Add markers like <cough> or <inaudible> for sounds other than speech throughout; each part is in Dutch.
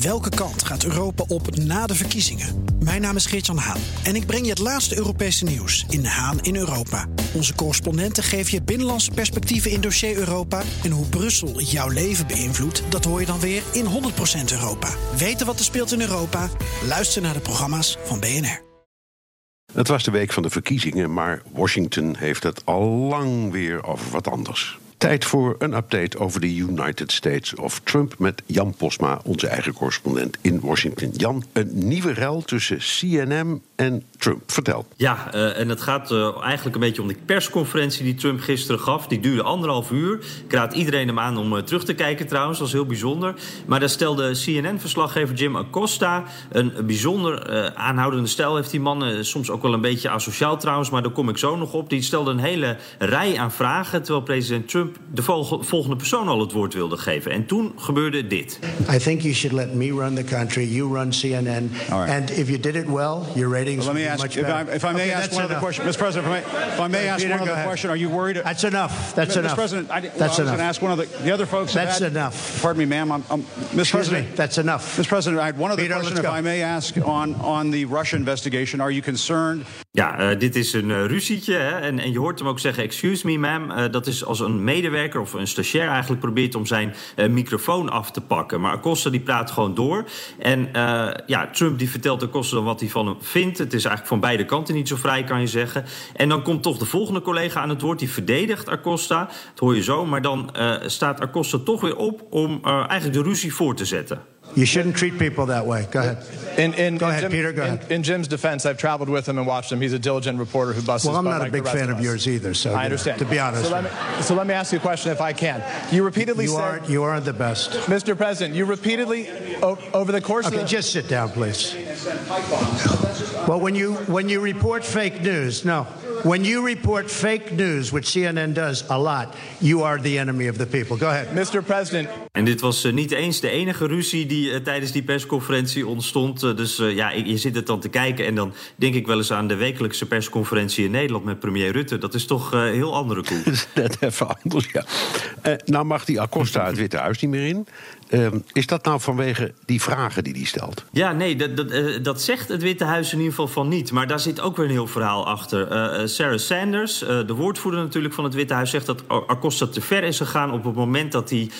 Welke kant gaat Europa op na de verkiezingen? Mijn naam is Geert-Jan Haan en ik breng je het laatste Europese nieuws in Haan in Europa. Onze correspondenten geven je binnenlandse perspectieven in dossier Europa. En hoe Brussel jouw leven beïnvloedt, dat hoor je dan weer in 100% Europa. Weten wat er speelt in Europa? Luister naar de programma's van BNR. Het was de week van de verkiezingen, maar Washington heeft het al lang weer over wat anders. Tijd voor een update over de United States of Trump met Jan Posma, onze eigen correspondent in Washington. Jan, een nieuwe rel tussen CNN en Trump. Vertel. Ja, uh, en het gaat uh, eigenlijk een beetje om de persconferentie die Trump gisteren gaf. Die duurde anderhalf uur. Ik raad iedereen hem aan om uh, terug te kijken trouwens, dat was heel bijzonder. Maar daar stelde CNN-verslaggever Jim Acosta een bijzonder aanhoudende stijl. Heeft die man soms ook wel een beetje asociaal trouwens, maar daar kom ik zo nog op. Die stelde een hele rij aan vragen, terwijl president Trump de volgende persoon al het woord wilde geven. En toen gebeurde dit. I think you should let me run the country, you run CNN. Right. And if you did it well, your ratings well, let me ask, much if I, if I may okay, ask one other question, Mr. President, if I may, if I may ask Peter, one other question, are you worried? That's enough. That's Mr. enough. Mr. President, I, well, that's I was going to ask one of the, the other folks. That's had, enough. Pardon me, ma'am. I'm, I'm, Mr. Excuse President, me, that's enough. Mr. President, I had one other Peter, question, if I may ask, on, on the Russia investigation. Are you concerned? Ja, uh, dit is een uh, ruzietje. Hè? En, en je hoort hem ook zeggen, excuse me, ma'am. Uh, dat is als een medewerker of een stagiair eigenlijk probeert om zijn microfoon af te pakken. Maar Acosta die praat gewoon door. En ja, Trump die vertelt Acosta dan wat hij van hem vindt. Het is eigenlijk van beide kanten niet zo vrij, kan je zeggen. En dan komt toch de volgende collega aan het woord. Die verdedigt Acosta. Dat hoor je zo. Maar dan staat Acosta toch weer op om eigenlijk de ruzie voor te zetten. You shouldn't treat people that way. Go ahead. In, in, Go ahead, Jim, Peter. Go in, ahead. In Jim's defense, I've traveled with him and watched him. He's a diligent reporter who busts. Well, I'm not like a big fan of, of yours either. So I understand. Know, to be honest. So let, me, so let me ask you a question, if I can. You repeatedly you said aren't you aren't the best, Mr. President. You repeatedly over the course okay, of the, just sit down, please. Well, when you when you report fake news, no. When you report fake news, which CNN does a lot, you are the enemy of the people. Go ahead. Mr. President. En dit was uh, niet eens de enige ruzie die uh, tijdens die persconferentie ontstond. Uh, dus ja, je zit het dan te kijken en dan denk ik wel eens aan de wekelijkse persconferentie in Nederland met premier Rutte. Dat is toch een heel andere koek. Net <laughs> even anders, ja. nou mag die Acosta het Witte Huis niet meer in. Uh, is dat nou vanwege die vragen die hij stelt? Ja, nee, dat, dat, uh, dat, zegt het Witte Huis in ieder geval van niet. Maar daar zit ook weer een heel verhaal achter. Sarah Sanders, de woordvoerder natuurlijk van het Witte Huis... zegt dat Acosta te ver is gegaan op het moment dat hij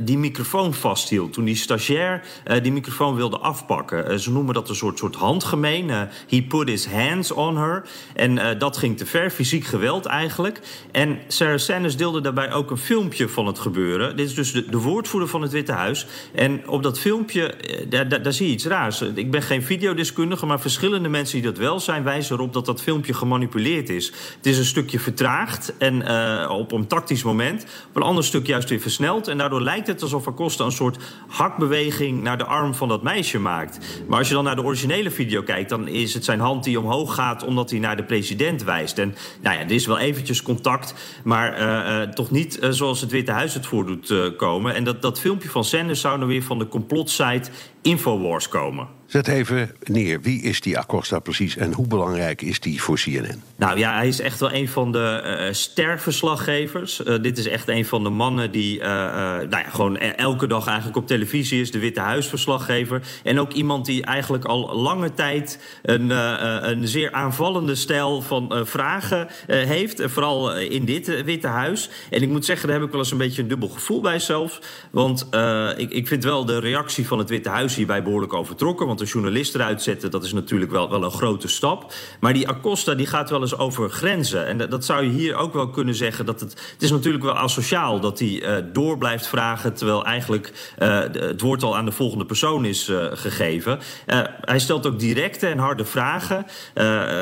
die microfoon vasthield. Toen die stagiair die microfoon wilde afpakken. ze noemen dat een soort, soort handgemeen. he put his hands on her. En dat ging te ver, fysiek geweld eigenlijk. En Sarah Sanders deelde daarbij ook een filmpje van het gebeuren. Dit is dus de, de woordvoerder van het Witte Huis. En op dat filmpje, daar, daar, daar, zie je iets raars. Ik ben geen videodeskundige, maar verschillende mensen die dat wel zijn... wijzen erop dat dat filmpje gemanipuleerd is. Het is een stukje vertraagd en uh, op een tactisch moment. Op een ander stuk juist weer versneld. En daardoor lijkt het alsof Acosta een soort hakbeweging... naar de arm van dat meisje maakt. Maar als je dan naar de originele video kijkt... dan is het zijn hand die omhoog gaat omdat hij naar de president wijst. En nou ja, er is wel eventjes contact, maar uh, uh, toch niet zoals het Witte Huis het voor doet komen. En dat, dat filmpje van Sanders zou nou weer van de complotsite Infowars komen. Zet even neer, wie is die Acosta precies en hoe belangrijk is die voor CNN? Nou ja, hij is echt wel een van de uh, sterverslaggevers. Uh, dit is echt een van de mannen die nou ja, gewoon elke dag eigenlijk op televisie is. De Witte Huisverslaggever. En ook iemand die eigenlijk al lange tijd een, een zeer aanvallende stijl van vragen heeft. vooral in dit Witte Huis. En ik moet zeggen, daar heb ik wel eens een beetje een dubbel gevoel bij zelfs. Want ik, ik vind wel de reactie van het Witte Huis hierbij behoorlijk overtrokken. Een journalist eruit zetten, dat is natuurlijk wel, wel een grote stap. Maar die Acosta die gaat wel eens over grenzen. En dat, dat zou je hier ook wel kunnen zeggen. Dat het, het is natuurlijk wel asociaal dat hij uh, door blijft vragen... terwijl eigenlijk uh, het woord al aan de volgende persoon is uh, gegeven. hij stelt ook directe en harde vragen.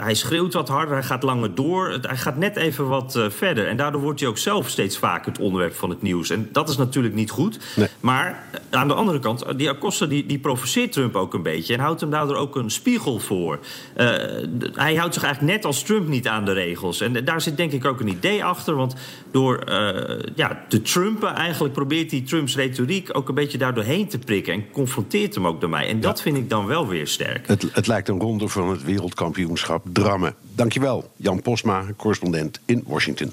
hij schreeuwt wat harder, hij gaat langer door. Hij gaat net even wat verder. En daardoor wordt hij ook zelf steeds vaker het onderwerp van het nieuws. En dat is natuurlijk niet goed. Nee. Maar aan de andere kant, die Acosta die, die provoceert Trump ook een beetje beetje. En houdt hem daardoor ook een spiegel voor. Uh, hij houdt zich eigenlijk net als Trump niet aan de regels. En daar zit denk ik ook een idee achter. Want door uh, ja, te Trumpen eigenlijk probeert hij Trumps retoriek... ook een beetje daardoor heen te prikken. En confronteert hem ook door mij. En dat vind ik dan wel weer sterk. Het, het lijkt een ronde van het wereldkampioenschap drammen. Dankjewel, Jan Posma, correspondent in Washington.